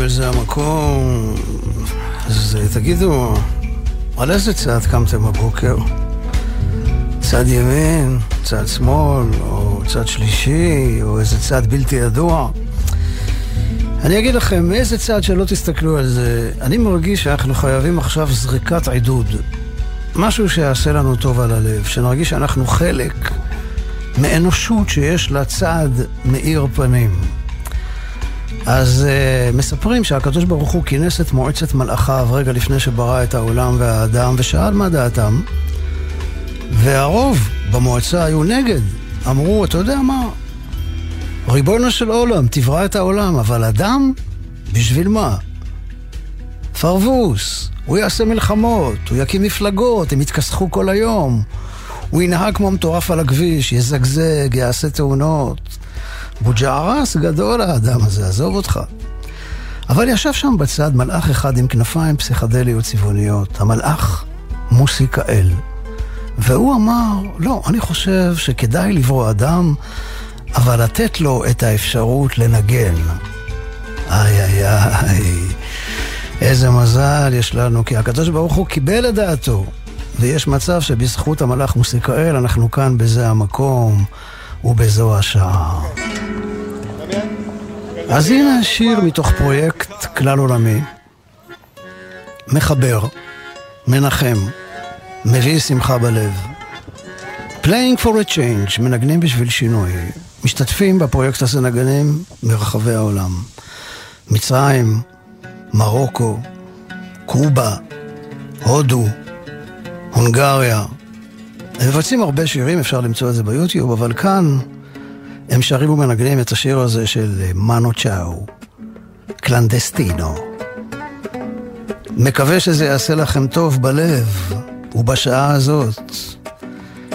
אל זה המקום. אז תגידו, על איזה צד קמתם בבוקר? צד ימין, צד שמאל, או צד שלישי, או איזה צד בלתי ידוע? אני אגיד לכם, מאיזה צד שלא תסתכלו על זה, אני מרגיש שאנחנו חייבים עכשיו זריקת עידוד. משהו שיעשה לנו טוב על הלב, שנרגיש שאנחנו חלק מאנושות שיש לה צד מאיר פנים. אז uh, מספרים שהקדוש ברוך הוא כינס את מועצת מלאכיו רגע לפני שברא את העולם והאדם ושאל מה דעתם. והרוב במועצה היו נגד. אמרו, אתה יודע מה? ריבונו של עולם, תברא את העולם, אבל אדם? בשביל מה? פרבוס, הוא יעשה מלחמות, הוא יקים מפלגות, הם יתכסחו כל היום. הוא ינהג כמו מטורף על הכביש, יזגזג, יעשה תאונות. בוג'ערס גדול האדם הזה, עזוב אותך. אבל ישב שם בצד מלאך אחד עם כנפיים פסיכדליות צבעוניות, המלאך מוסיקאל. והוא אמר, לא, אני חושב שכדאי לברוא אדם, אבל לתת לו את האפשרות לנגן. איי איי איי, איזה מזל יש לנו, כי הקדוש ברוך הוא קיבל את דעתו. ויש מצב שבזכות המלאך מוסיקאל אנחנו כאן בזה המקום ובזו השעה. אז הנה שיר מתוך פרויקט כלל עולמי. מחבר, מנחם, מביא שמחה בלב. Playing for a change, מנגנים בשביל שינוי. משתתפים בפרויקט הזה נגנים מרחבי העולם. מצרים, מרוקו, קובה, הודו, הונגריה. הם מבצעים הרבה שירים, אפשר למצוא את זה ביוטיוב, אבל כאן הם שרים ומנגנים את השיר הזה של מנו צ'או, קלנדסטינו. מקווה שזה יעשה לכם טוב בלב ובשעה הזאת.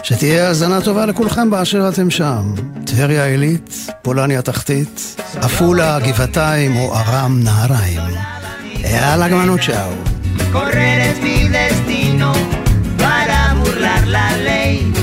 שתהיה האזנה טובה לכולכם באשר אתם שם. טבריה עילית, פולניה תחתית, עפולה, גבעתיים או ארם נהריים. יאללה גמנו צ'או. la ley,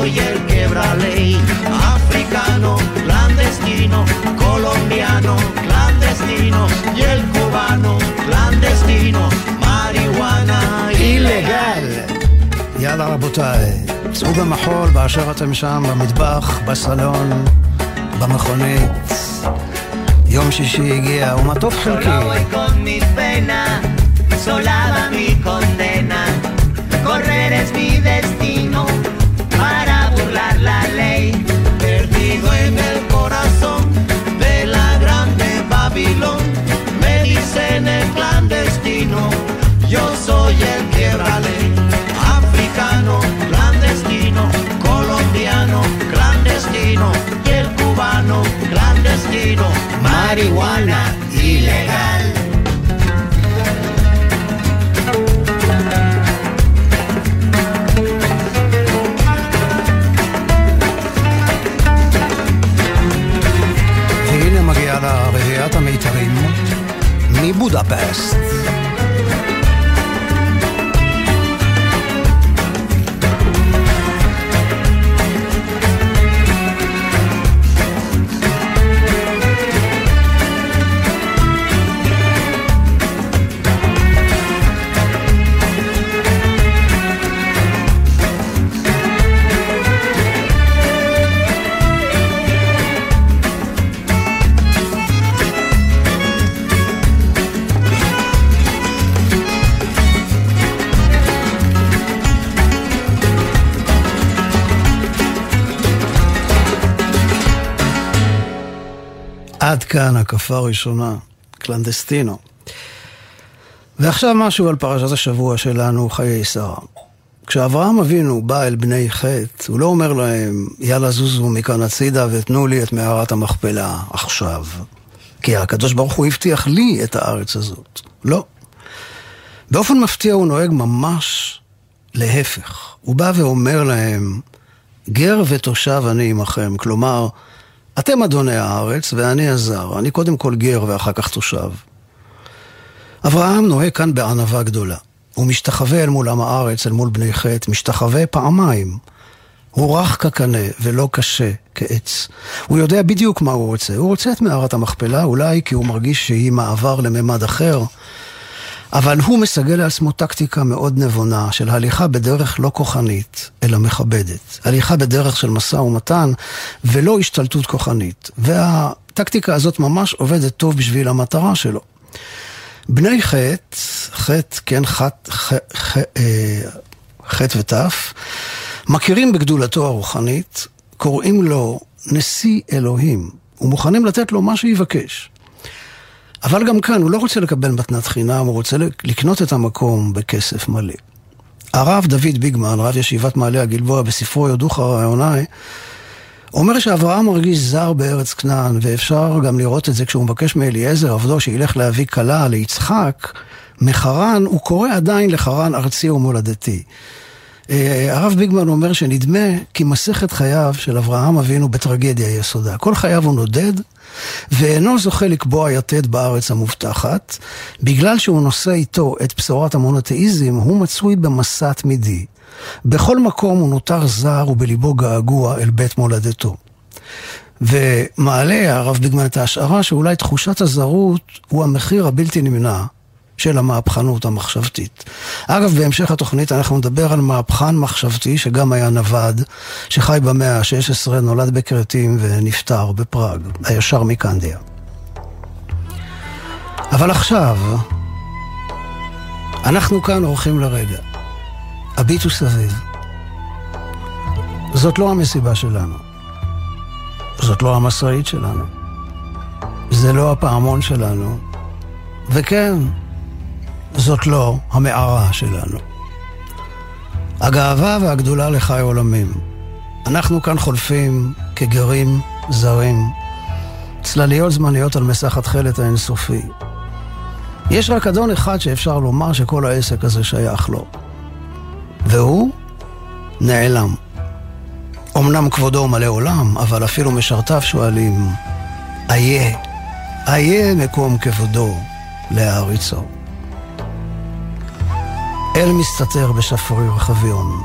soy el quebra ley, africano, clandestino, colombiano, clandestino, y el cubano, clandestino, marihuana אילגל! יאללה רבותיי, צאו במחול באשר אתם שם, במטבח, בסלון, במכונית. יום שישי הגיע, חלקי. Solo voy con sola va mi el quiebra ley. Africano, clandestino, colombiano, clandestino. Y el cubano, clandestino. Marihuana ilegal. והנה מגיעה לה רביעיית המיתרים מבודפסט. עד כאן הקפה הראשונה, קלנדסטינו. ועכשיו משהו על פרשת השבוע שלנו, חיי שרה. כשאברהם אבינו בא אל בני חטא, הוא לא אומר להם, יאללה זוזו מכאן הצידה ותנו לי את מערת המכפלה עכשיו. כי הקדוש ברוך הוא הבטיח לי את הארץ הזאת. לא. באופן מפתיע הוא נוהג ממש להפך. הוא בא ואומר להם, גר ותושב אני עמכם. כלומר, אתם אדוני הארץ ואני הזר. אני קודם כל גר ואחר כך תושב. אברהם נוהג כאן בענווה גדולה. הוא משתחווה אל מול עם הארץ, אל מול בני חטא, משתחווה פעמיים. הוא רך כקנה ולא קשה כעץ. הוא יודע בדיוק מה הוא רוצה. הוא רוצה את מערת המכפלה, אולי כי הוא מרגיש שהיא מעבר לממד אחר, אבל הוא מסגל לעצמו טקטיקה מאוד נבונה של הליכה בדרך לא כוחנית, אלא מכבדת. הליכה בדרך של משא ומתן ולא השתלטות כוחנית. והטקטיקה הזאת ממש עובדת טוב בשביל המטרה שלו. בני חטא, חטא, כן, חטא, אה, חטא ותף, מכירים בגדולתו הרוחנית, קוראים לו נשיא אלוהים, ומוכנים לתת לו מה שיבקש. אבל גם כאן הוא לא רוצה לקבל מתנת חינם, הוא רוצה לקנות את המקום בכסף מלא. הרב דוד ביגמן, רב ישיבת מעלה הגלבוע, בספרו יודוך רעיוני, אומר שאברהם מרגיש זר בארץ כנען, ואפשר גם לראות את זה כשהוא מבקש מאליעזר, עבדו, שילך להביא כלה ליצחק, מחרן, הוא קורא עדיין לחרן ארצי ומולדתי. אה, הרב ביגמן אומר שנדמה כי מסכת חייו של אברהם אבינו בטרגדיה יסודה. כל חייו הוא נודד, ואינו זוכה לקבוע יתד בארץ המובטחת, בגלל שהוא נושא איתו את בשורת המונותאיזם, הוא מצוי במסע תמידי. בכל מקום הוא נותר זר ובליבו געגוע אל בית מולדתו. ומעלה הרב ביגמן את ההשערה שאולי תחושת הזרות הוא המחיר הבלתי נמנע של המהפכנות המחשבתית. אגב, בהמשך התוכנית אנחנו נדבר על מהפכן מחשבתי שגם היה נווד, שחי במאה ה-16, נולד בכרתים ונפטר בפראג, הישר מקנדיה. אבל עכשיו, אנחנו כאן אורחים לרגע. הביטו סביב. זאת לא המסיבה שלנו. זאת לא המשאית שלנו. זה לא הפעמון שלנו. וכן, זאת לא המערה שלנו. הגאווה והגדולה לחי עולמים. אנחנו כאן חולפים כגרים זרים, צלליות זמניות על מסך התכלת האינסופי. יש רק אדון אחד שאפשר לומר שכל העסק הזה שייך לו. והוא נעלם. אמנם כבודו מלא עולם, אבל אפילו משרתיו שואלים, איה, איה מקום כבודו להעריצו. אל מסתתר בשפריר חביון.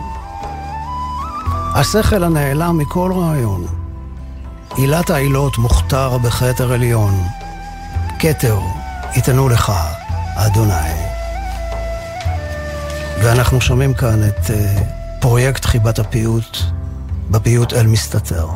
השכל הנעלם מכל רעיון. עילת העילות מוכתר בכתר עליון. כתר יתנו לך, אדוני. ואנחנו שומעים כאן את uh, פרויקט חיבת הפיוט, בפיוט אל מסתתר.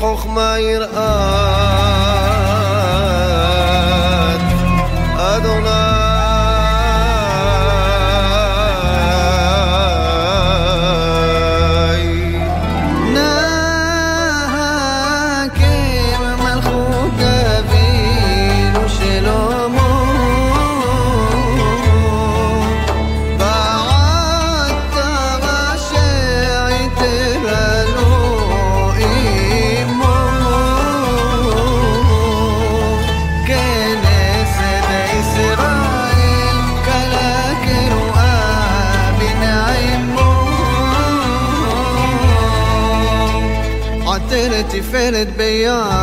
חוכמה יראה beyond.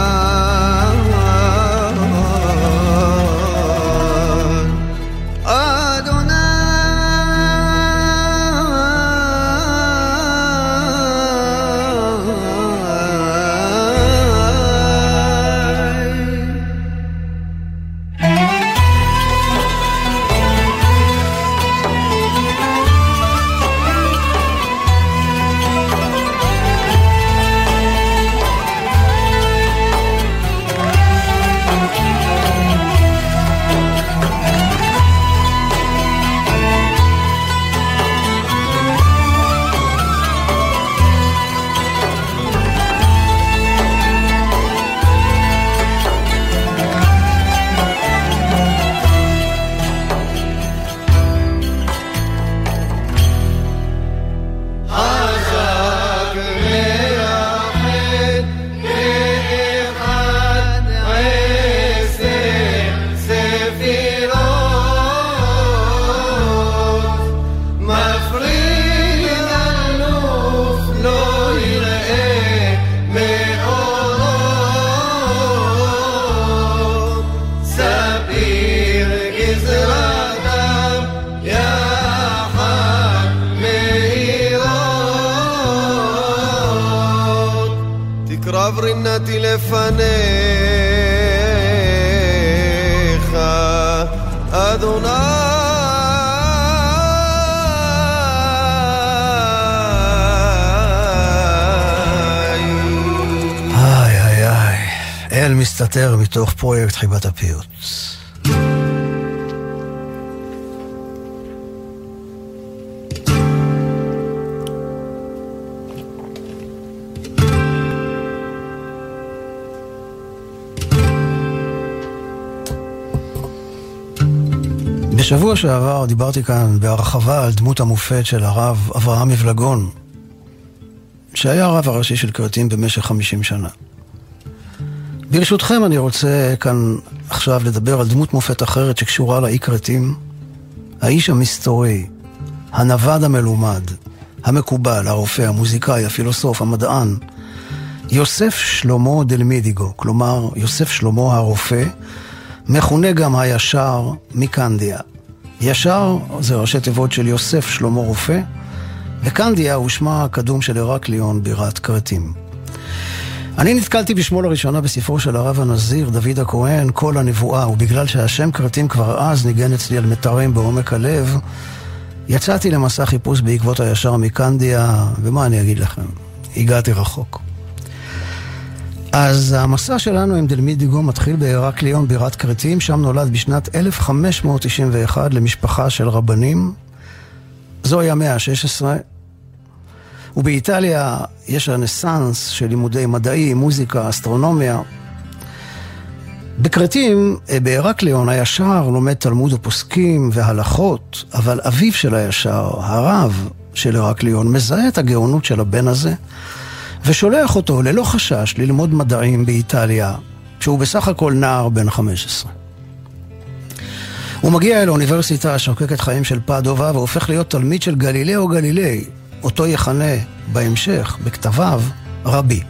מתוך פרויקט חיבת הפיוט. בשבוע שעבר דיברתי כאן בהרחבה על דמות המופת של הרב אברהם מפלגון, שהיה הרב הראשי של כרתים במשך 50 שנה. ברשותכם אני רוצה כאן עכשיו לדבר על דמות מופת אחרת שקשורה לאי כרתים. האיש המסתורי, הנווד המלומד, המקובל, הרופא, המוזיקאי, הפילוסוף, המדען, יוסף שלמה דלמידיגו, כלומר יוסף שלמה הרופא, מכונה גם הישר מקנדיה. ישר זה ראשי תיבות של יוסף שלמה רופא, וקנדיה הוא שמה הקדום של הרקליון בירת כרתים. אני נתקלתי בשמו לראשונה בספרו של הרב הנזיר, דוד הכהן, כל הנבואה, ובגלל שהשם כרתים כבר אז ניגן אצלי על מיתרים בעומק הלב, יצאתי למסע חיפוש בעקבות הישר מקנדיה, ומה אני אגיד לכם, הגעתי רחוק. אז המסע שלנו עם דלמי דיגו מתחיל בהרקליון בירת כרתים, שם נולד בשנת 1591 למשפחה של רבנים. זוהי המאה ה-16, ובאיטליה יש רנסאנס של לימודי מדעי, מוזיקה, אסטרונומיה. בכרתים, אה, בהרקליון הישר לומד תלמוד ופוסקים והלכות, אבל אביו של הישר, הרב של הרקליון, מזהה את הגאונות של הבן הזה, ושולח אותו ללא חשש ללמוד מדעים באיטליה, שהוא בסך הכל נער בן 15. הוא מגיע אל האוניברסיטה השוקקת חיים של פדובה והופך להיות תלמיד של גלילאו גלילי, אותו יכנה בהמשך, בכתביו, רבי.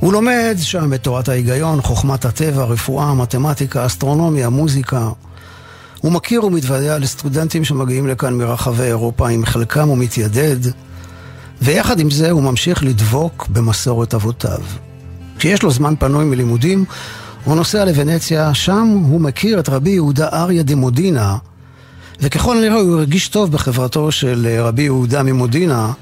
הוא לומד שם את תורת ההיגיון, חוכמת הטבע, רפואה, מתמטיקה, אסטרונומיה, מוזיקה. הוא מכיר ומתוודע לסטודנטים שמגיעים לכאן מרחבי אירופה, עם חלקם הוא מתיידד, ויחד עם זה הוא ממשיך לדבוק במסורת אבותיו. כשיש לו זמן פנוי מלימודים, הוא נוסע לוונציה, שם הוא מכיר את רבי יהודה אריה דמודינה, וככל הנראה הוא הרגיש טוב בחברתו של אה, רבי יהודה ממודינה,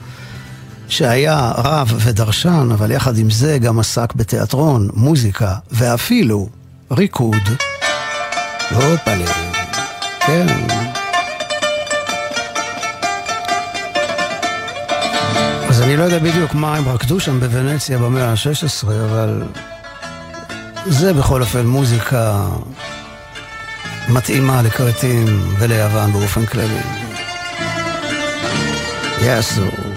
שהיה רב ודרשן, אבל יחד עם זה גם עסק בתיאטרון, מוזיקה ואפילו ריקוד. הופלה, כן. אז אני לא יודע בדיוק מה הם רקדו שם בוונציה במאה ה-16, אבל זה בכל אופן מוזיקה מתאימה לכרתים וליוון באופן כללי. יאסו. Yes,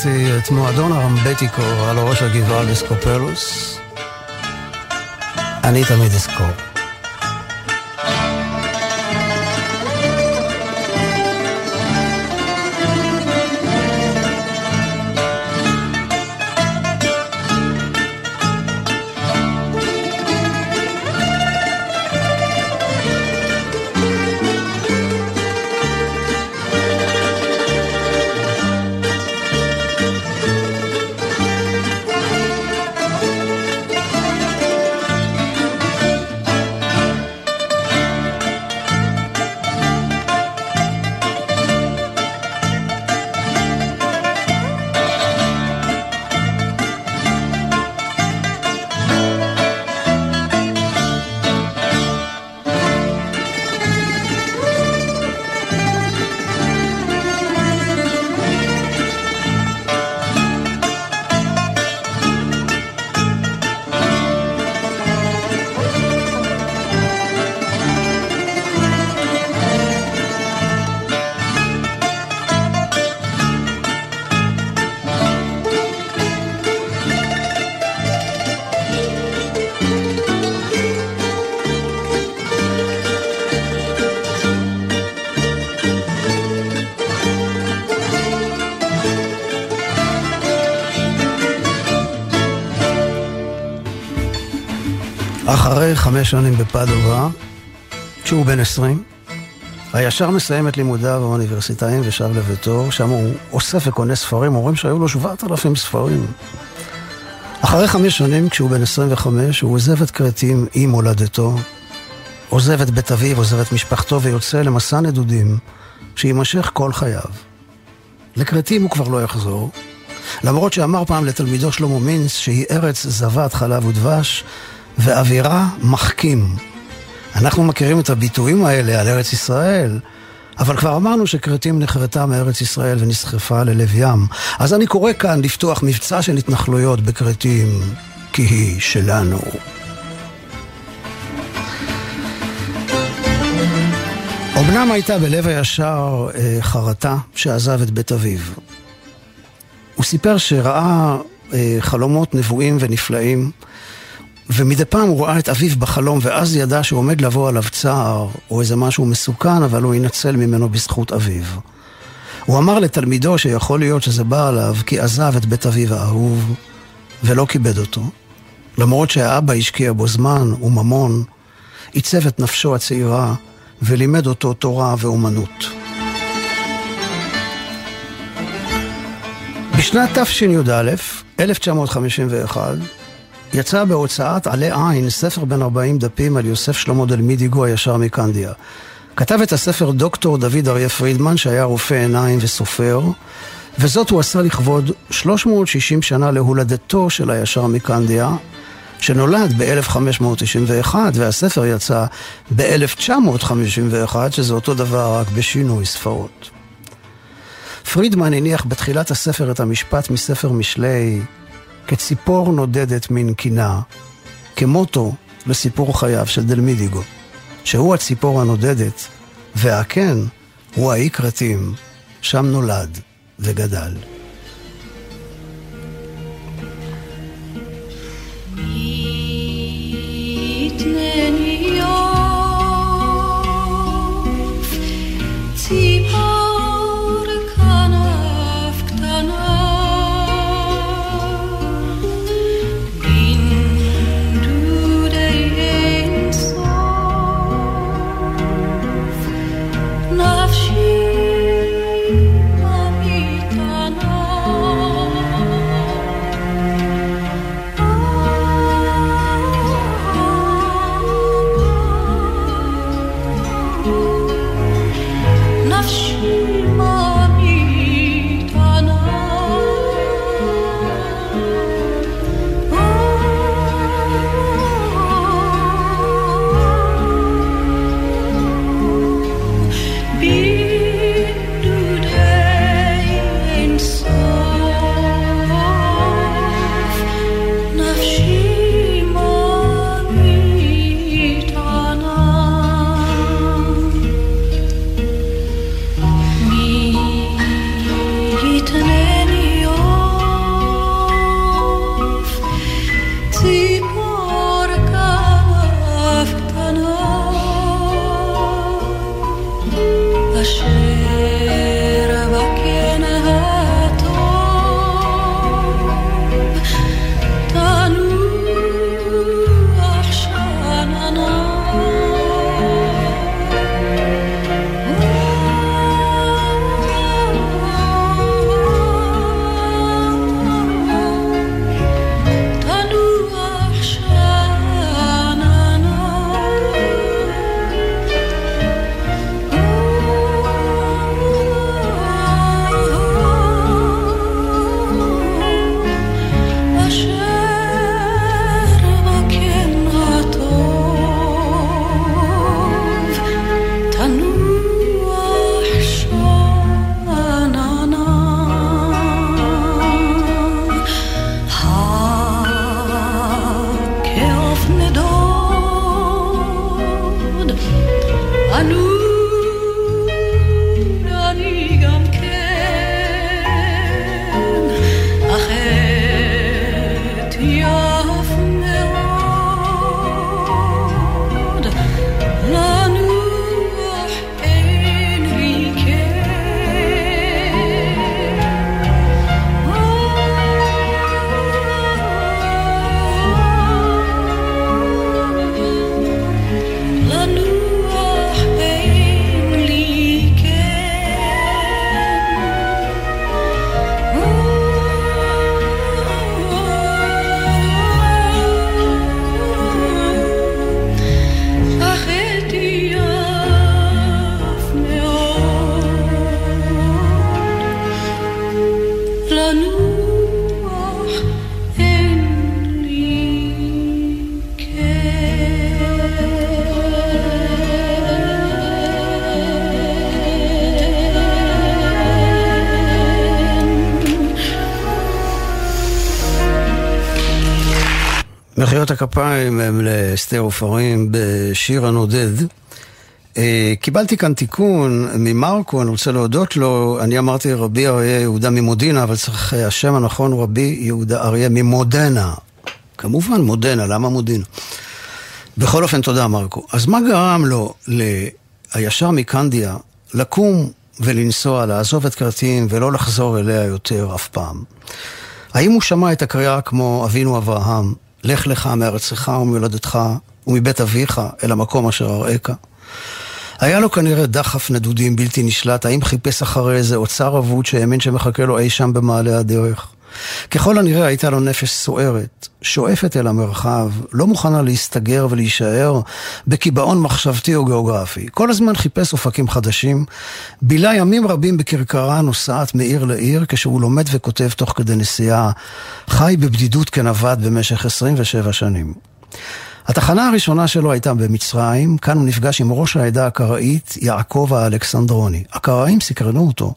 יקירתי, את מועדון הרמבטיקו על ראש הגבעה בסקופלוס? אני תמיד אזכור. חמש שנים בפדובה, כשהוא בן עשרים, הישר מסיים את לימודיו האוניברסיטאיים ושב לביתו, שם הוא אוסף וקונה ספרים, אומרים שהיו לו שבעת אלפים ספרים. אחרי חמש שנים, כשהוא בן 25, הוא עוזב את כרתים עם הולדתו, עוזב את בית אביו, עוזב את משפחתו ויוצא למסע נדודים שיימשך כל חייו. לכרתים הוא כבר לא יחזור, למרות שאמר פעם לתלמידו שלמה מינץ שהיא ארץ זבת חלב ודבש, ואווירה מחכים. אנחנו מכירים את הביטויים האלה על ארץ ישראל, אבל כבר אמרנו שכרתים נחרתה מארץ ישראל ונסחפה ללב ים. אז אני קורא כאן לפתוח מבצע של התנחלויות בכרתים, כי היא שלנו. אמנם הייתה בלב הישר אה, חרטה שעזב את בית אביו. הוא סיפר שראה אה, חלומות נבואים ונפלאים, ומדי פעם הוא ראה את אביו בחלום, ואז ידע שהוא עומד לבוא עליו צער, או איזה משהו מסוכן, אבל הוא ינצל ממנו בזכות אביו. הוא אמר לתלמידו שיכול להיות שזה בא עליו כי עזב את בית אביו האהוב, ולא כיבד אותו. למרות שהאבא השקיע בו זמן וממון, עיצב את נפשו הצעירה ולימד אותו תורה ואומנות. בשנת תשי"א, 1951, יצא בהוצאת עלי עין ספר בן 40 דפים על יוסף שלמה דלמידיגו הישר מקנדיה. כתב את הספר דוקטור דוד אריה פרידמן, שהיה רופא עיניים וסופר, וזאת הוא עשה לכבוד 360 שנה להולדתו של הישר מקנדיה, שנולד ב-1591, והספר יצא ב-1951, שזה אותו דבר רק בשינוי ספרות. פרידמן הניח בתחילת הספר את המשפט מספר משלי, כציפור נודדת מן קינה, כמוטו לסיפור חייו של דלמידיגו. שהוא הציפור הנודדת, והקן הוא האי כרתים, שם נולד וגדל. מחיאות הכפיים הם לאסתר עופרים בשיר הנודד. אה, קיבלתי כאן תיקון ממרקו, אני רוצה להודות לו. אני אמרתי רבי אריה יהודה ממודינה, אבל צריך, אה, השם הנכון הוא רבי יהודה אריה ממודנה. כמובן מודנה, למה מודינה? בכל אופן, תודה מרקו. אז מה גרם לו, הישר מקנדיה, לקום ולנסוע, לעזוב את כרתים ולא לחזור אליה יותר אף פעם? האם הוא שמע את הקריאה כמו אבינו אברהם, לך לך מארצך ומולדתך ומבית אביך אל המקום אשר אראך. היה לו כנראה דחף נדודים בלתי נשלט, האם חיפש אחרי איזה אוצר אבוד שהאמין שמחכה לו אי שם במעלה הדרך? ככל הנראה הייתה לו נפש סוערת, שואפת אל המרחב, לא מוכנה להסתגר ולהישאר בקיבעון מחשבתי או גיאוגרפי. כל הזמן חיפש אופקים חדשים, בילה ימים רבים בכרכרה נוסעת מעיר לעיר כשהוא לומד וכותב תוך כדי נסיעה, חי בבדידות כנווד במשך 27 שנים. התחנה הראשונה שלו הייתה במצרים, כאן הוא נפגש עם ראש העדה הקראית, יעקב האלכסנדרוני. הקראים סקרנו אותו,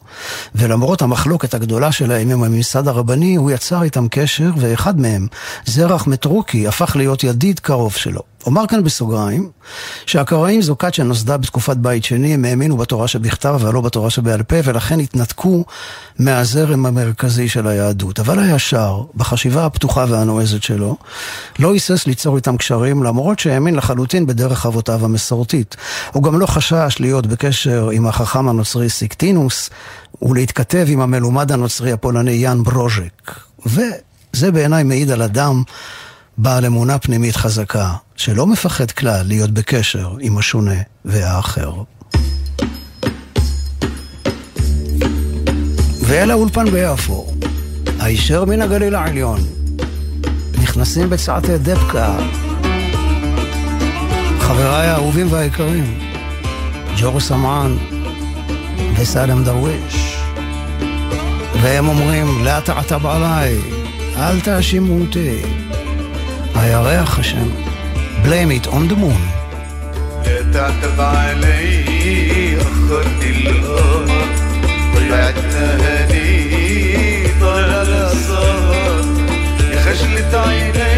ולמרות המחלוקת הגדולה שלהם עם הממסד הרבני, הוא יצר איתם קשר, ואחד מהם, זרח מטרוקי, הפך להיות ידיד קרוב שלו. אומר כאן בסוגריים, שהקראים זו כת שנוסדה בתקופת בית שני, הם האמינו בתורה שבכתב ולא בתורה שבעל פה, ולכן התנתקו מהזרם המרכזי של היהדות. אבל הישר, בחשיבה הפתוחה והנועזת שלו, לא היסס ליצור איתם קשרים, למרות שהאמין לחלוטין בדרך אבותיו המסורתית. הוא גם לא חשש להיות בקשר עם החכם הנוצרי סיקטינוס, ולהתכתב עם המלומד הנוצרי הפולני יאן ברוז'ק. וזה בעיניי מעיד על אדם בעל אמונה פנימית חזקה, שלא מפחד כלל להיות בקשר עם השונה והאחר. ואל האולפן ביפו, הישר מן הגליל העליון, נכנסים בצעתי דבקה, חבריי האהובים והיקרים, ג'ורו סמען וסלם דרוויש, והם אומרים, לאט עטב עליי, אל תאשימו אותי. הירח השם, blame it on the moon. تعتب علي أخرت القمر طلعتنا هني طلع السهر يا خجلة عيني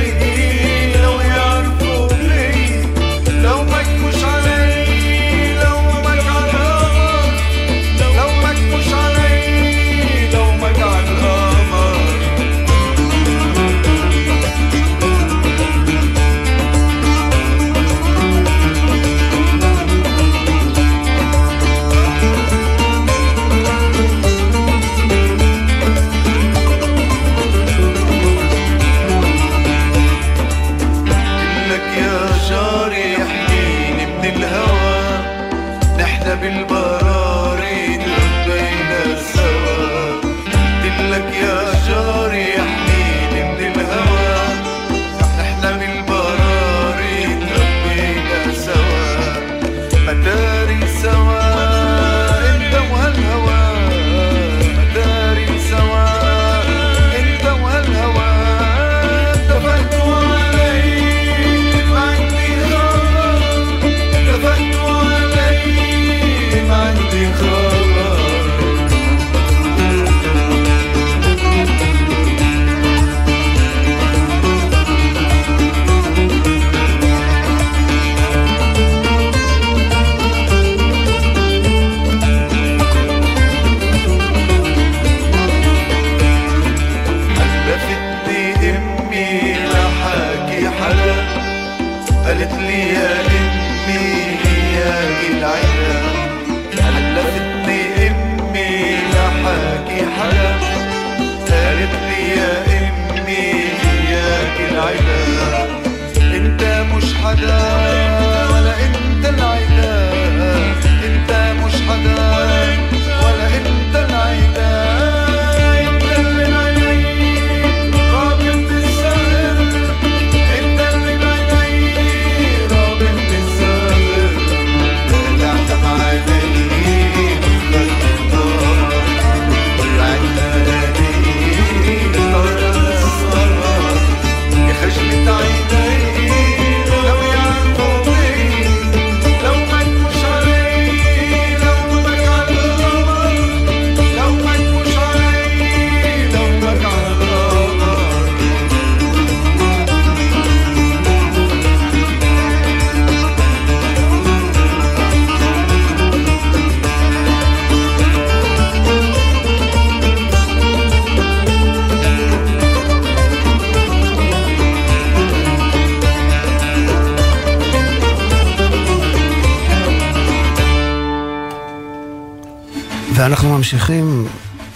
ממשיכים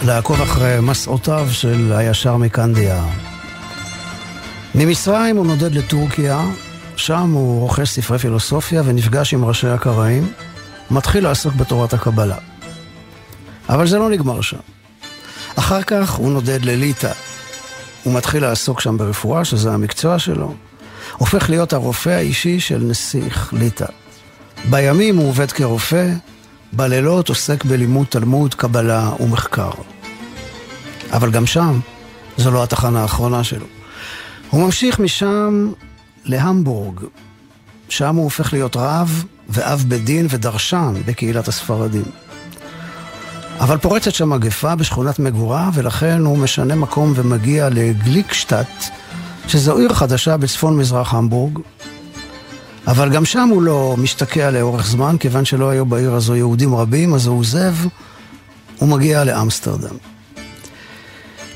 לעקוב אחרי מסעותיו של הישר מקנדיה. ממצרים הוא נודד לטורקיה, שם הוא רוכש ספרי פילוסופיה ונפגש עם ראשי הקראים, מתחיל לעסוק בתורת הקבלה. אבל זה לא נגמר שם. אחר כך הוא נודד לליטא. הוא מתחיל לעסוק שם ברפואה, שזה המקצוע שלו. הופך להיות הרופא האישי של נסיך ליטא. בימים הוא עובד כרופא, בלילות עוסק בלימוד תלמוד, קבלה ומחקר. אבל גם שם, זו לא התחנה האחרונה שלו. הוא ממשיך משם להמבורג, שם הוא הופך להיות רב ואב בית דין ודרשן בקהילת הספרדים. אבל פורצת שם מגפה בשכונת מגוריו, ולכן הוא משנה מקום ומגיע לגליקשטט, שזו עיר חדשה בצפון מזרח המבורג. אבל גם שם הוא לא משתקע לאורך זמן, כיוון שלא היו בעיר הזו יהודים רבים, אז הוא עוזב ומגיע לאמסטרדם.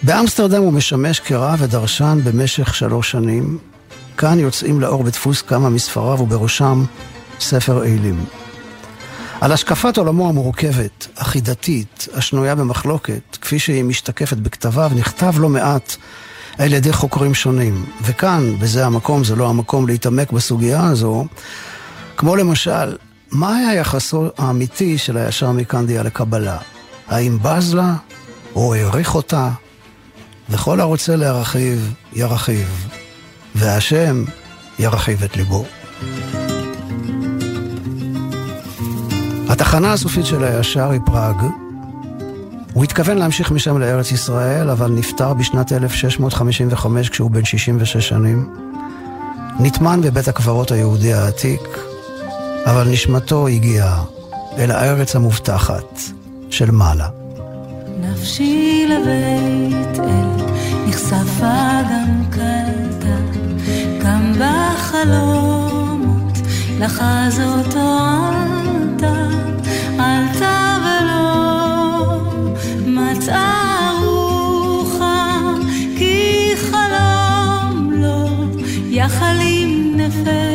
באמסטרדם הוא משמש כרב ודרשן במשך שלוש שנים. כאן יוצאים לאור בדפוס כמה מספריו, ובראשם ספר אילים. על השקפת עולמו המורכבת, החידתית, השנויה במחלוקת, כפי שהיא משתקפת בכתביו, נכתב לא מעט על ידי חוקרים שונים. וכאן, בזה המקום, זה לא המקום להתעמק בסוגיה הזו, כמו למשל, מה היה יחסו האמיתי של הישר מקנדיה לקבלה? האם בז לה, או העריך אותה? וכל הרוצה להרחיב, ירחיב, והשם ירחיב את ליבו. התחנה הסופית של הישר היא פראג. הוא התכוון להמשיך משם לארץ ישראל, אבל נפטר בשנת 1655 כשהוא בן 66 שנים. נטמן בבית הקברות היהודי העתיק, אבל נשמתו הגיעה אל הארץ המובטחת של מעלה. נפשי לבית אל נחשפה גם קלטה, גם בחלומות לחזות עלתה, עלתה רוחה, כי חלום לא יחלים נפש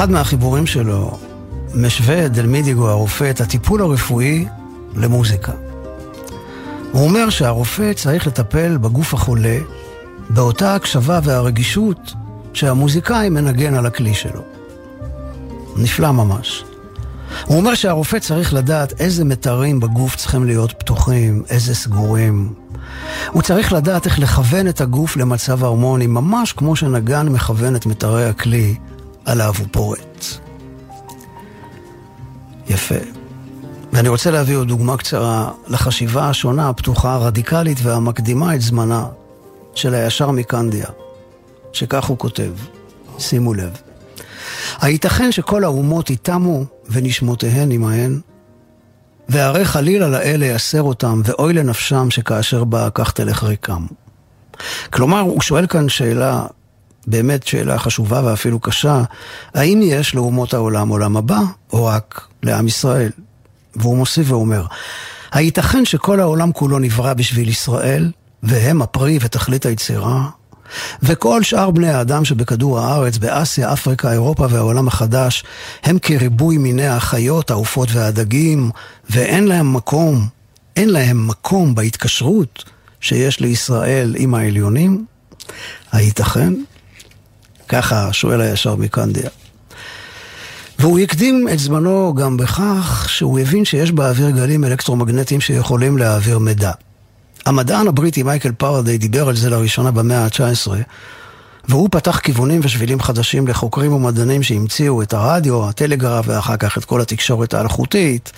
באחד מהחיבורים שלו משווה דלמידיגו הרופא את הטיפול הרפואי למוזיקה. הוא אומר שהרופא צריך לטפל בגוף החולה באותה הקשבה והרגישות שהמוזיקאי מנגן על הכלי שלו. נפלא ממש. הוא אומר שהרופא צריך לדעת איזה מיתרים בגוף צריכים להיות פתוחים, איזה סגורים. הוא צריך לדעת איך לכוון את הגוף למצב הרמוני, ממש כמו שנגן מכוון את מיתרי הכלי עליו הוא פורט. יפה. ואני רוצה להביא עוד דוגמה קצרה לחשיבה השונה, הפתוחה, הרדיקלית והמקדימה את זמנה של הישר מקנדיה, שכך הוא כותב, שימו לב. הייתכן שכל האומות יתמו ונשמותיהן עמהן? והרי חלילה לאלה יסר אותם, ואוי לנפשם שכאשר באה כך תלך ריקם. כלומר, הוא שואל כאן שאלה, באמת שאלה חשובה ואפילו קשה, האם יש לאומות העולם עולם הבא, או רק לעם ישראל? והוא מוסיף ואומר, הייתכן שכל העולם כולו נברא בשביל ישראל, והם הפרי ותכלית היצירה? וכל שאר בני האדם שבכדור הארץ, באסיה, אפריקה, אירופה והעולם החדש, הם כריבוי מיני החיות, העופות והדגים, ואין להם מקום, אין להם מקום בהתקשרות שיש לישראל עם העליונים? הייתכן? ככה שואל הישר מקנדיה. והוא הקדים את זמנו גם בכך שהוא הבין שיש באוויר גלים אלקטרומגנטיים שיכולים להעביר מידע. המדען הבריטי מייקל פארדיי דיבר על זה לראשונה במאה ה-19, והוא פתח כיוונים ושבילים חדשים לחוקרים ומדענים שהמציאו את הרדיו, הטלגרף ואחר כך את כל התקשורת האלחוטית.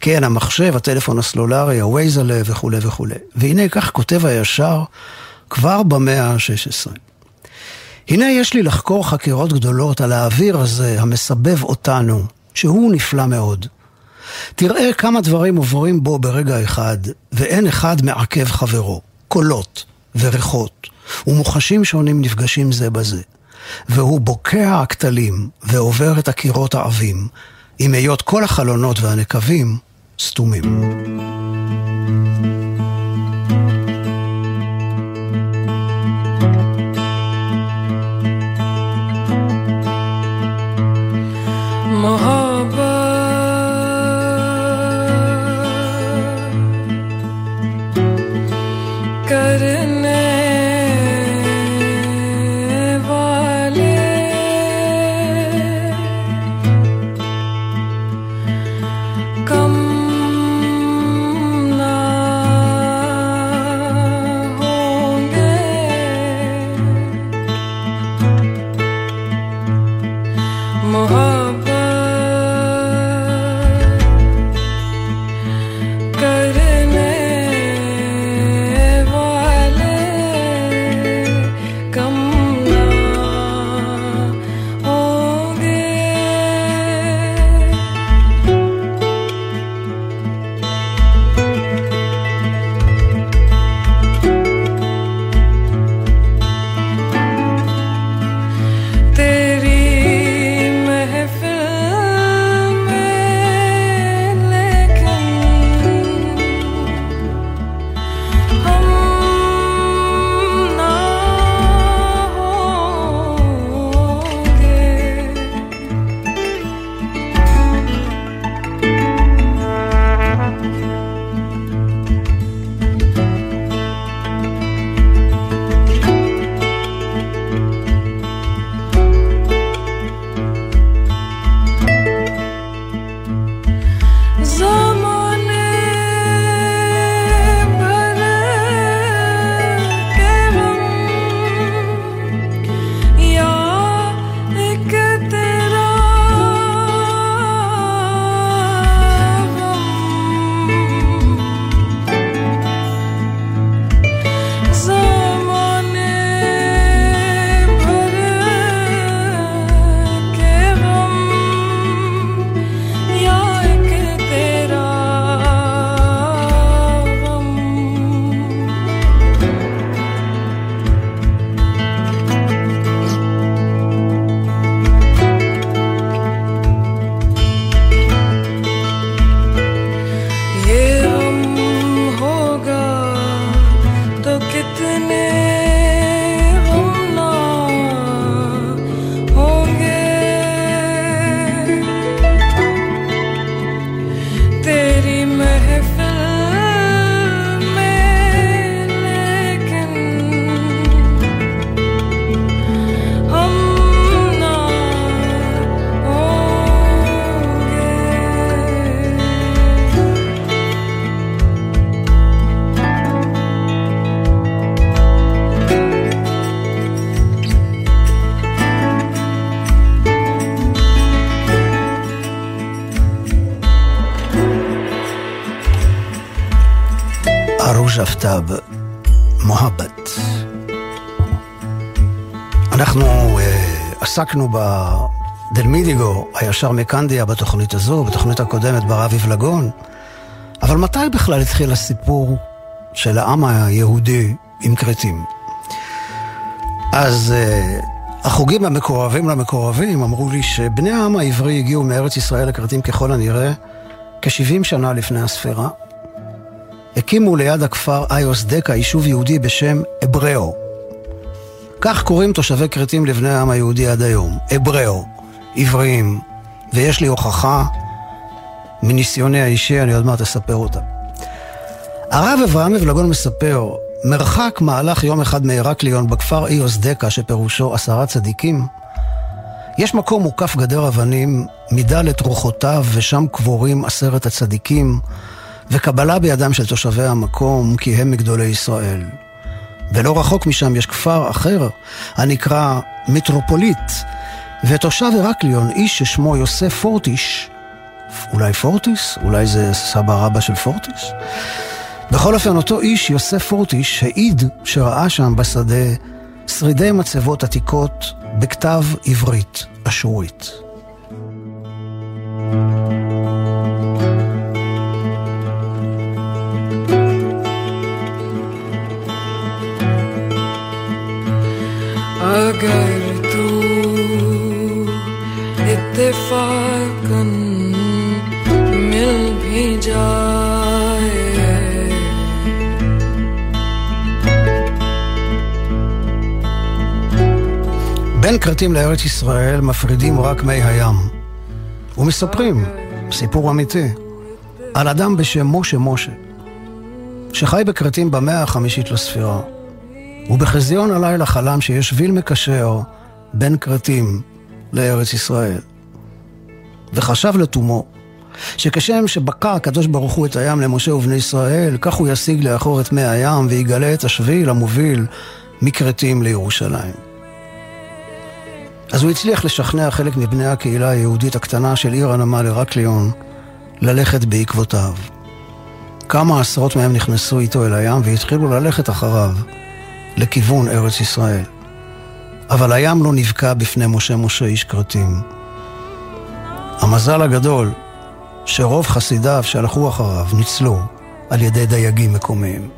כן, המחשב, הטלפון הסלולרי, הווייזלה וכולי וכולי. והנה כך כותב הישר כבר במאה ה-16. הנה יש לי לחקור חקירות גדולות על האוויר הזה המסבב אותנו, שהוא נפלא מאוד. תראה כמה דברים עוברים בו ברגע אחד, ואין אחד מעכב חברו. קולות וריחות, ומוחשים שונים נפגשים זה בזה. והוא בוקע הכתלים ועובר את הקירות העבים, עם היות כל החלונות והנקבים סתומים. אנחנו uh, עסקנו דלמידיגו היה שר מקנדיה בתוכנית הזו, בתוכנית הקודמת ברב יבלגון. אבל מתי בכלל התחיל הסיפור של העם היהודי עם כרתים? אז uh, החוגים המקורבים למקורבים אמרו לי שבני העם העברי הגיעו מארץ ישראל לכרתים ככל הנראה כ-70 שנה לפני הספירה. הקימו ליד הכפר איוס דקה יישוב יהודי בשם אבראו. כך קוראים תושבי כרתים לבני העם היהודי עד היום, אבראו, עבריים, ויש לי הוכחה מניסיוני האישי, אני עוד מעט אספר אותה. הרב אברהם אבלגון מספר, מרחק מהלך יום אחד מהרקליון בכפר איוס דקה, שפירושו עשרה צדיקים, יש מקום מוקף גדר אבנים, מדלת רוחותיו, ושם קבורים עשרת הצדיקים, וקבלה בידם של תושבי המקום, כי הם מגדולי ישראל. ולא רחוק משם יש כפר אחר הנקרא מטרופוליט, ותושב הרקליון, איש ששמו יוסף פורטיש, אולי פורטיס? אולי זה סבא רבא של פורטיס? בכל אופן, אותו איש, יוסף פורטיש, העיד שראה שם בשדה שרידי מצבות עתיקות בכתב עברית אשורית. thank you इत्तेफाकन मिल भी जाए בין כרתים לארץ ישראל מפרידים רק מי הים. ומספרים, סיפור אמיתי, על אדם בשם משה משה, שחי בכרתים במאה החמישית לספירה. ובחזיון הלילה חלם שיש שביל מקשר בין כרתים לארץ ישראל. וחשב לתומו, שכשם שבקע הקדוש ברוך הוא את הים למשה ובני ישראל, כך הוא ישיג לאחור את מי הים ויגלה את השביל המוביל מכרתים לירושלים. אז הוא הצליח לשכנע חלק מבני הקהילה היהודית הקטנה של עיר הנמל הרקליון ללכת בעקבותיו. כמה עשרות מהם נכנסו איתו אל הים והתחילו ללכת אחריו לכיוון ארץ ישראל. אבל הים לא נבקע בפני משה משה איש כרתים. המזל הגדול שרוב חסידיו שהלכו אחריו ניצלו על ידי דייגים מקומיים.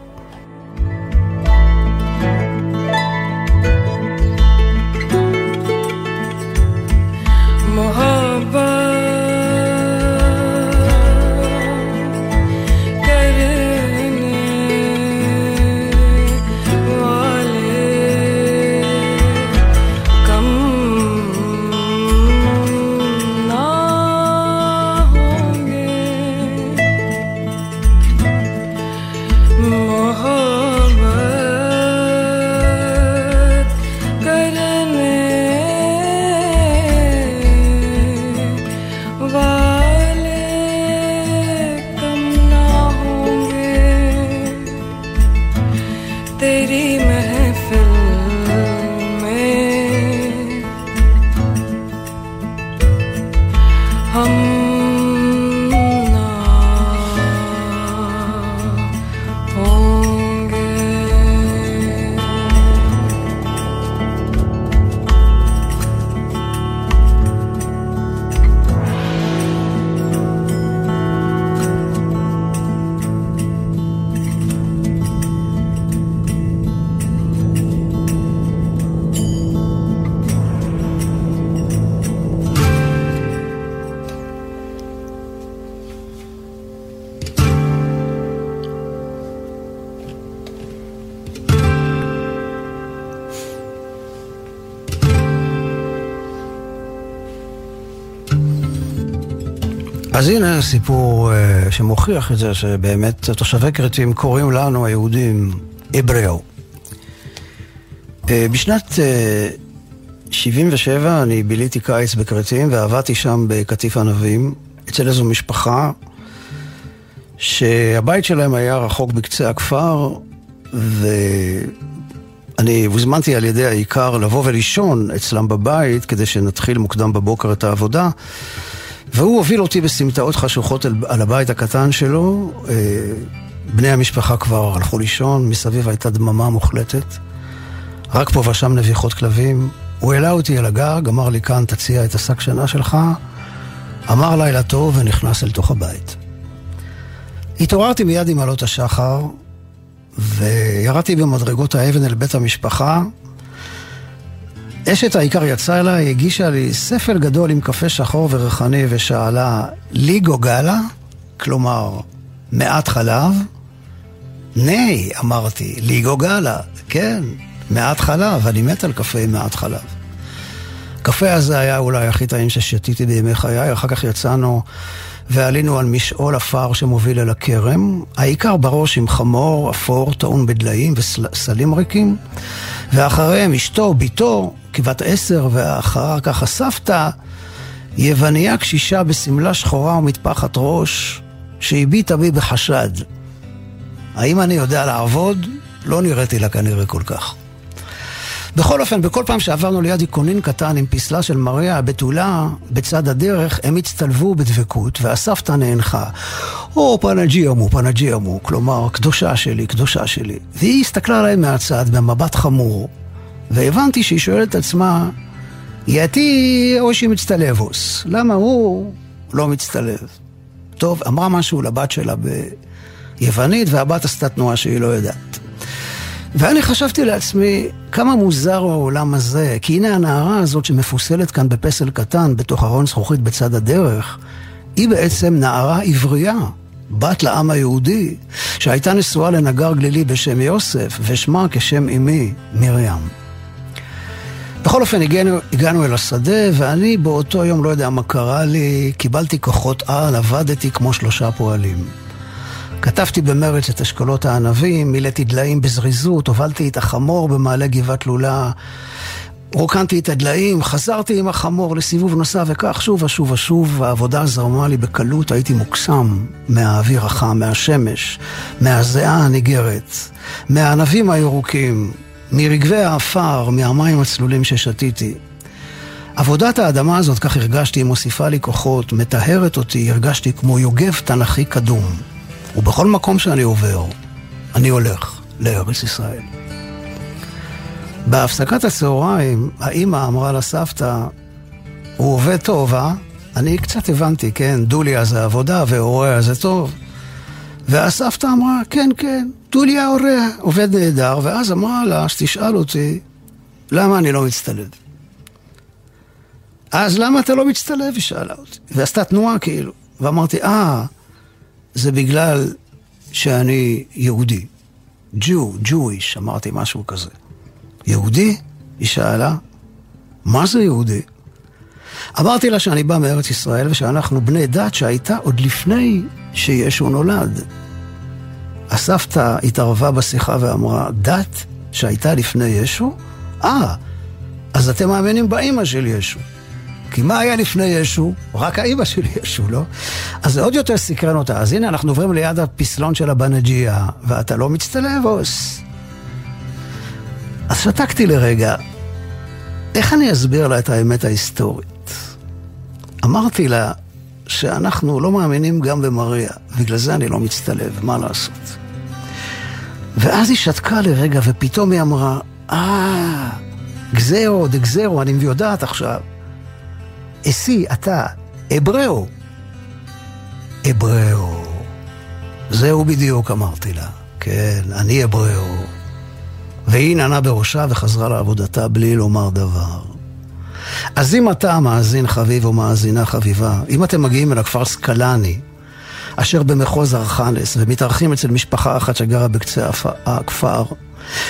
אז הנה סיפור uh, שמוכיח את זה שבאמת תושבי כרתים קוראים לנו היהודים אבראו. Uh, בשנת uh, 77 אני ביליתי קיץ בכרתים ועבדתי שם בקטיף ענבים אצל איזו משפחה שהבית שלהם היה רחוק בקצה הכפר ואני הוזמנתי על ידי העיקר לבוא ולישון אצלם בבית כדי שנתחיל מוקדם בבוקר את העבודה והוא הוביל אותי בסמטאות חשוכות על, על הבית הקטן שלו. אה, בני המשפחה כבר הלכו לישון, מסביב הייתה דממה מוחלטת. רק פה ושם נביחות כלבים, הוא העלה אותי אל הגג, אמר לי כאן תציע את השק שינה שלך, אמר לילה טוב ונכנס אל תוך הבית. התעוררתי מיד עם עלות השחר, וירדתי במדרגות האבן אל בית המשפחה. אשת העיקר יצאה אליי, הגישה לי ספל גדול עם קפה שחור וריחני ושאלה, ליגו גלה? כלומר, מעט חלב? ני, אמרתי, ליגו גלה, כן, מעט חלב, אני מת על קפה עם מעט חלב. הקפה הזה היה אולי הכי טעים ששתיתי בימי חיי, אחר כך יצאנו ועלינו על משעול עפר שמוביל אל הכרם, העיקר בראש עם חמור אפור טעון בדליים וסלים ריקים, ואחריהם אשתו, בתו, כבת עשר, ואחר כך הסבתא, יווניה קשישה בשמלה שחורה ומטפחת ראש, שהביטה בי בחשד. האם אני יודע לעבוד? לא נראיתי לה כנראה כל כך. בכל אופן, בכל פעם שעברנו ליד עיקונין קטן עם פסלה של מריה הבתולה בצד הדרך, הם הצטלבו בדבקות, והסבתא נאנחה. או פנג'יאמו, פנג'יאמו, כלומר, קדושה שלי, קדושה שלי. והיא הסתכלה עליהם מהצד במבט חמור, והבנתי שהיא שואלת את עצמה, יתי או שהיא מצטלבוס? למה הוא לא מצטלב? טוב, אמרה משהו לבת שלה ביוונית, והבת עשתה תנועה שהיא לא יודעת. ואני חשבתי לעצמי, כמה מוזר הוא העולם הזה, כי הנה הנערה הזאת שמפוסלת כאן בפסל קטן, בתוך ארון זכוכית בצד הדרך, היא בעצם נערה עברייה, בת לעם היהודי, שהייתה נשואה לנגר גלילי בשם יוסף, ושמה כשם אמי, מרים. בכל אופן, הגענו, הגענו אל השדה, ואני באותו יום, לא יודע מה קרה לי, קיבלתי כוחות על, עבדתי כמו שלושה פועלים. כתבתי במרץ את אשכולות הענבים, מילאתי דליים בזריזות, הובלתי את החמור במעלה גבעת לולה, רוקנתי את הדליים, חזרתי עם החמור לסיבוב נוסף, וכך שוב ושוב ושוב, העבודה זרמה לי בקלות, הייתי מוקסם מהאוויר החם, מהשמש, מהזיעה הניגרת, מהענבים הירוקים, מרגבי העפר, מהמים הצלולים ששתיתי. עבודת האדמה הזאת, כך הרגשתי, מוסיפה לי כוחות, מטהרת אותי, הרגשתי כמו יוגב תנכי קדום. ובכל מקום שאני עובר, אני הולך לארץ ישראל. בהפסקת הצהריים, האימא אמרה לסבתא, הוא עובד טוב, אה? אני קצת הבנתי, כן, דוליה זה עבודה והוריה זה טוב. והסבתא אמרה, כן, כן, דוליה הוריה, עובד נהדר, ואז אמרה לה, שתשאל אותי, למה אני לא מצטלב? אז למה אתה לא מצטלב? היא שאלה אותי. ועשתה תנועה כאילו. ואמרתי, אה, זה בגלל שאני יהודי. ג'ו, ג'ויש, אמרתי משהו כזה. יהודי? היא שאלה, מה זה יהודי? אמרתי לה שאני בא מארץ ישראל ושאנחנו בני דת שהייתה עוד לפני שישו נולד. הסבתא התערבה בשיחה ואמרה, דת שהייתה לפני ישו? אה, אז אתם מאמינים באימא של ישו. כי מה היה לפני ישו? רק האימא של ישו, לא? אז זה עוד יותר סקרן אותה. אז הנה, אנחנו עוברים ליד הפסלון של הבנג'יה, ואתה לא מצטלב, אוס? אז שתקתי לרגע. איך אני אסביר לה את האמת ההיסטורית? אמרתי לה שאנחנו לא מאמינים גם במריה, בגלל זה אני לא מצטלב, מה לעשות? ואז היא שתקה לרגע, ופתאום היא אמרה, אה, גזרו, דגזרו, אני יודעת עכשיו. אסי, אתה, אבראו. אבראו. זהו בדיוק, אמרתי לה. כן, אני אבראו. והיא נענה בראשה וחזרה לעבודתה בלי לומר דבר. אז אם אתה מאזין חביב או מאזינה חביבה, אם אתם מגיעים אל הכפר סקלני, אשר במחוז ארכנס, ומתארחים אצל משפחה אחת שגרה בקצה הכפר,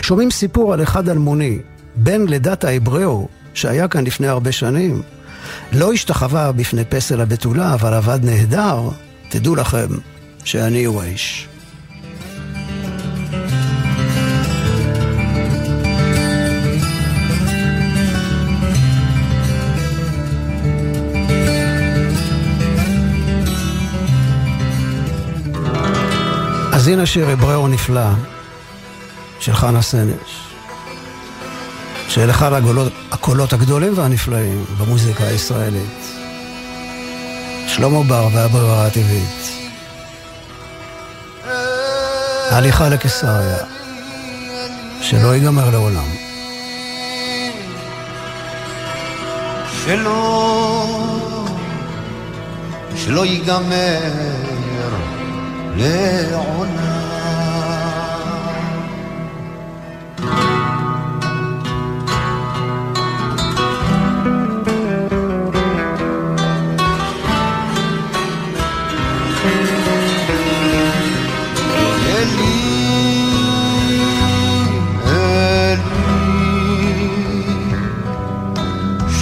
שומעים סיפור על אחד אלמוני, בן לדת האבראו, שהיה כאן לפני הרבה שנים, לא השתחווה בפני פסל הבתולה, אבל עבד נהדר, תדעו לכם שאני הוא האיש. אז הנה שיר אבראו נפלא של חנה סנש. של אחד הגולות, הקולות הגדולים והנפלאים במוזיקה הישראלית. שלמה בר והברירה הטבעית. ההליכה לקיסריה, שלא ייגמר לעולם. שלא, שלא ייגמר לעולם.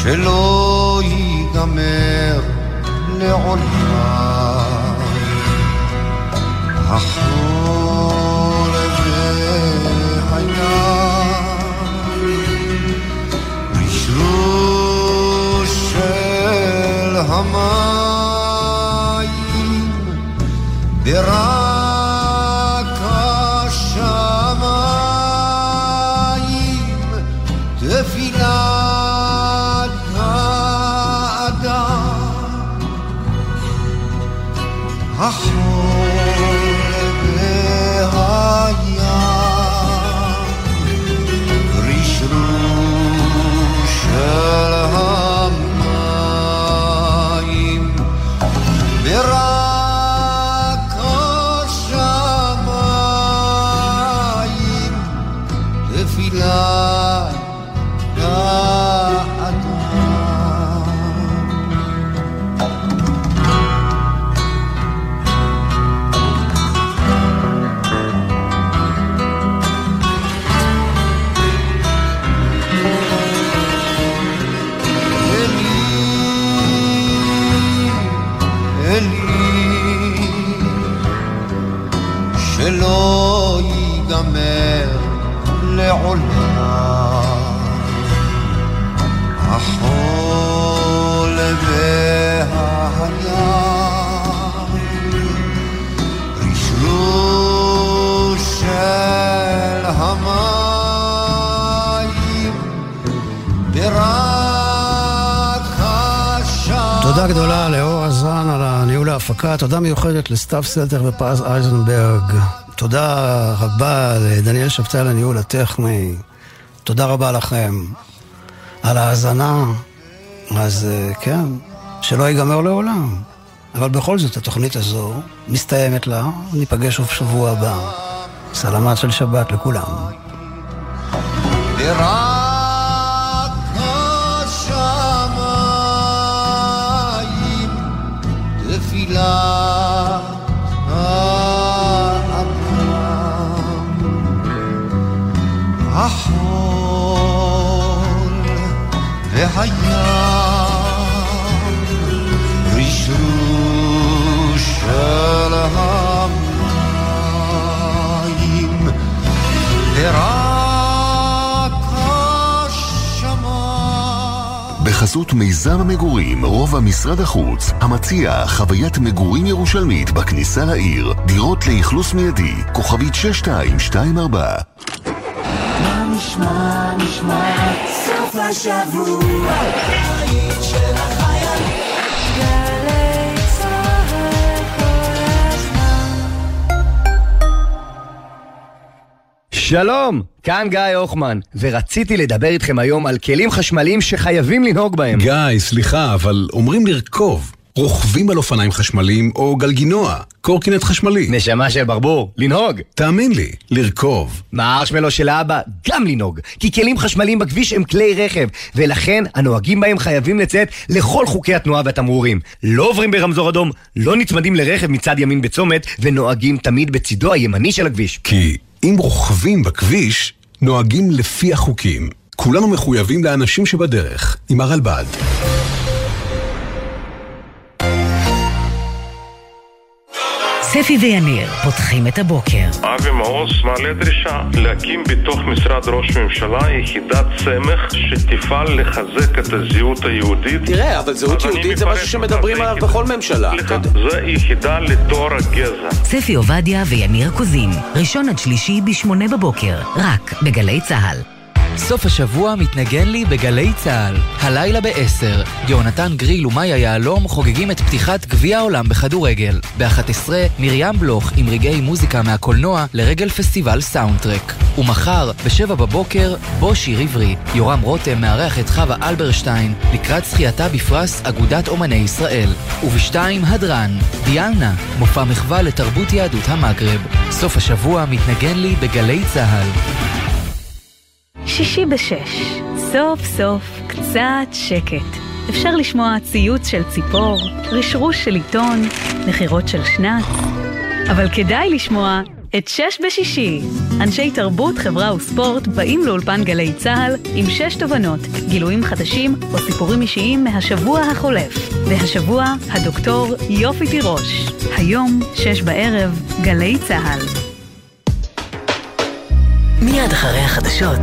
שלא ייגמר לעולם תודה גדולה לאור עזרן על הניהול ההפקה, תודה מיוחדת לסתיו סלטר ופז אייזנברג. תודה רבה לדניאל שבתאי על הניהול הטכני. תודה רבה לכם על ההאזנה. אז אה, כן, שלא ייגמר לעולם. אבל בכל זאת, התוכנית הזו מסתיימת לה, ניפגש שוב שבוע הבא. סלמת של שבת לכולם. והים רשרוש של המים ורק השמיים בחסות מיזם המגורים, רובע משרד החוץ, המציע חוויית מגורים ירושלמית בכניסה לעיר, דירות לאכלוס מיידי, כוכבית 6224 נשמע, נשמע, השבוע, שלום, כאן גיא הוחמן, ורציתי לדבר איתכם היום על כלים חשמליים שחייבים לנהוג בהם. גיא, סליחה, אבל אומרים לרכוב. רוכבים על אופניים חשמליים או גלגינוע, קורקינט חשמלי. נשמה של ברבור, לנהוג. תאמין לי, לרכוב. מהארשמלו של האבא, גם לנהוג. כי כלים חשמליים בכביש הם כלי רכב, ולכן הנוהגים בהם חייבים לציית לכל חוקי התנועה והתמרורים. לא עוברים ברמזור אדום, לא נצמדים לרכב מצד ימין בצומת, ונוהגים תמיד בצידו הימני של הכביש. כי אם רוכבים בכביש, נוהגים לפי החוקים. כולנו מחויבים לאנשים שבדרך, עם הרלב"ד. ספי ויניר פותחים את הבוקר. אבי מעוז מעלה דרישה להקים בתוך משרד ראש ממשלה יחידת סמך שתפעל לחזק את הזהות היהודית. תראה, אבל זהות יהודית זה משהו שמדברים עליו בכל ממשלה. סליחה, זה יחידה לטוהר הגזע. ספי עובדיה ויניר קוזין, ראשון עד שלישי בשמונה בבוקר, רק בגלי צה"ל. סוף השבוע מתנגן לי בגלי צה"ל. הלילה ב-10, יהונתן גריל ומאיה יהלום חוגגים את פתיחת גביע העולם בכדורגל. ב-11, מרים בלוך עם רגעי מוזיקה מהקולנוע לרגל פסטיבל סאונדטרק. ומחר, ב-7 בבוקר, בוא שיר עברי. יורם רותם מארח את חווה אלברשטיין לקראת זכייתה בפרס אגודת אומני ישראל. וב-2, הדרן, דיאלנה, מופע מחווה לתרבות יהדות המגרב. סוף השבוע מתנגן לי בגלי צה"ל. שישי בשש, סוף סוף קצת שקט. אפשר לשמוע ציוץ של ציפור, רשרוש של עיתון, נחירות של שנץ. אבל כדאי לשמוע את שש בשישי. אנשי תרבות, חברה וספורט באים לאולפן גלי צה"ל עם שש תובנות, גילויים חדשים או סיפורים אישיים מהשבוע החולף. והשבוע, הדוקטור יופי תירוש. היום, שש בערב, גלי צה"ל. מיד אחרי החדשות,